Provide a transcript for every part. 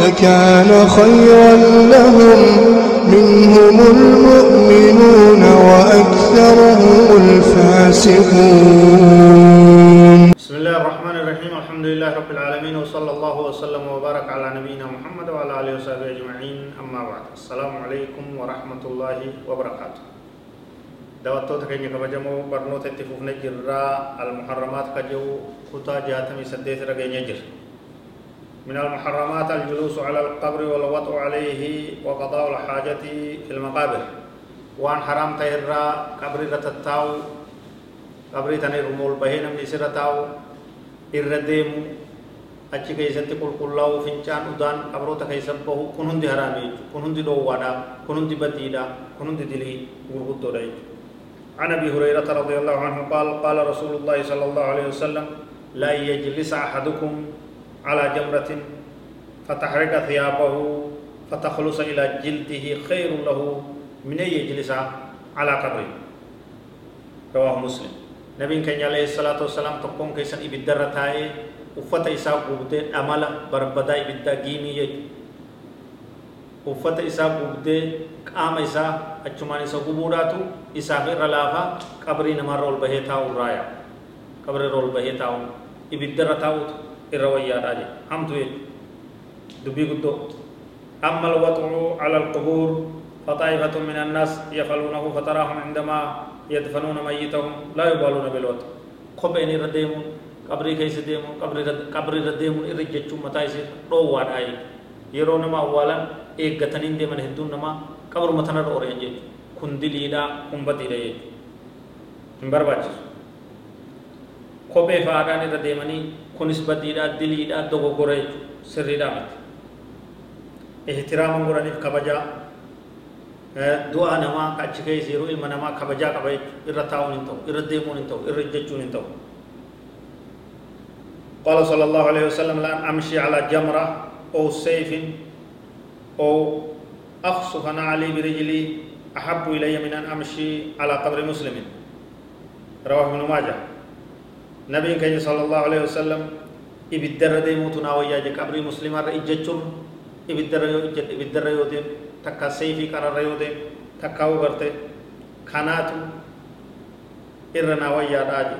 لكان خيرا لهم منهم المؤمنون وأكثرهم الفاسقون. بسم الله الرحمن الرحيم. الحمد لله رب العالمين وصلى الله وسلم وبارك على نبينا محمد وعلى آله وصحبه أجمعين. أما بعد السلام عليكم ورحمة الله وبركاته. دعوتوتا كينيا كبجمو برنوت اتفوفنا جرا المحرمات كجو كتا جهاتمي سديت رغينيا جر. من المحرمات الجلوس على القبر والوضع عليه وقضاء الحاجة في المقابر. وان حرام تيرا قبر رتتاو قبر تنير مول بهين من سرتاو الرديم أجي كي سنتي كل كلاو فينشان ودان قبرو تكي سبه كنون دي هرامي كنون دي دووانا كنون دي بديدا كنون دي دلي وغدو ريج عن أبي هريرة رضي الله عنه قال قال رسول الله صلى الله عليه وسلم لا يجلس أحدكم على جمره فتحرق ثيابه فتخلص إلى جلده خير له من ان يجلس على قبره رواه مسلم nabiin keenya alayhi salaatu wasalaam tokkoon keessan ibiddarra taa'ee uffata isaa gubdee dhamala barbadaa ibiddaa giimii jechu uffata isaa gubdee qaama isaa achumaan isa gubuudhaatu isaaf irra laafaa qabrii namarra ol bahee taa'u raaya qabri irra ol bahee taa'u ibiddarra taa'utu irra wayyaadhaa je hamtu jechu dubbii guddoo amma alwaxu ala alqubuur فطائفة من الناس يفعلونه فتراهم عندما يدفنون ميتهم لا يبالون بالوت كوبين رديمون قبري كيس ديمون قبري رد قبري رديمون إرجع متى يصير رواد أي eeggatanii deeman hedduun namaa qabruma tanarra oreeyyan jechuudha kun diliidha kun badiidha jechuudha hin barbaachisu kophee fa'aadhaan irra deemanii kunis badiidha diliidha dogoggora jechuudha sirriidhaa miti ihtiraaman godhaniif kabajaa du'a namaa achi keessa yeroo ilma namaa kabajaa qaba irra taa'uun hin ta'u irra deemuun hin ta'u irra jechuun hin ta'u قال صلى الله عليه وسلم لأن أمشي على جمرة أو سيف أو أخصف نعلي برجلي أحب إلي من أن أمشي على قبر مسلم رواه ابن ماجه نبي كي صلى الله عليه وسلم إبدر دي موتنا وياجي قبر مسلم رئيجتشم إبدر يوجد إبدر يوجد takka seefii qararra yoo deemu takka hoo garte kanaatu irra naa wayyaadhaa je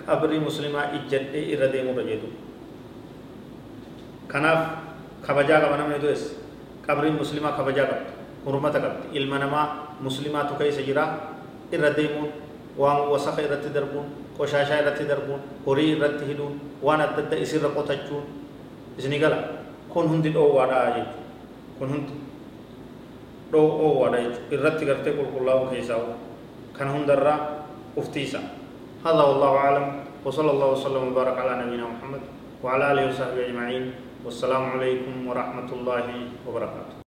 qabrii muslimaa ijjadhee irra deemurra jedhu kanaaf kabajaa qaba namni du'es qabriin muslimaa kabajaa qabdi hurmata qabdi ilma namaa muslimaatu keessa jira irra deemuun waan wasaka irratti darbuun qoshaashaa irratti darbuun horii irratti hidhuun waan adda adda isirra qotachuun isni gala kun hundi dhoowwaadhaa jechuudha kun hundi dhoowwaadha jechuudha irratti gartee qulqullaa'uu keessaa kan hundarraa uftiisa هذا والله أعلم وصلى الله وسلم وبارك على نبينا محمد وعلى آله وصحبه أجمعين والسلام عليكم ورحمة الله وبركاته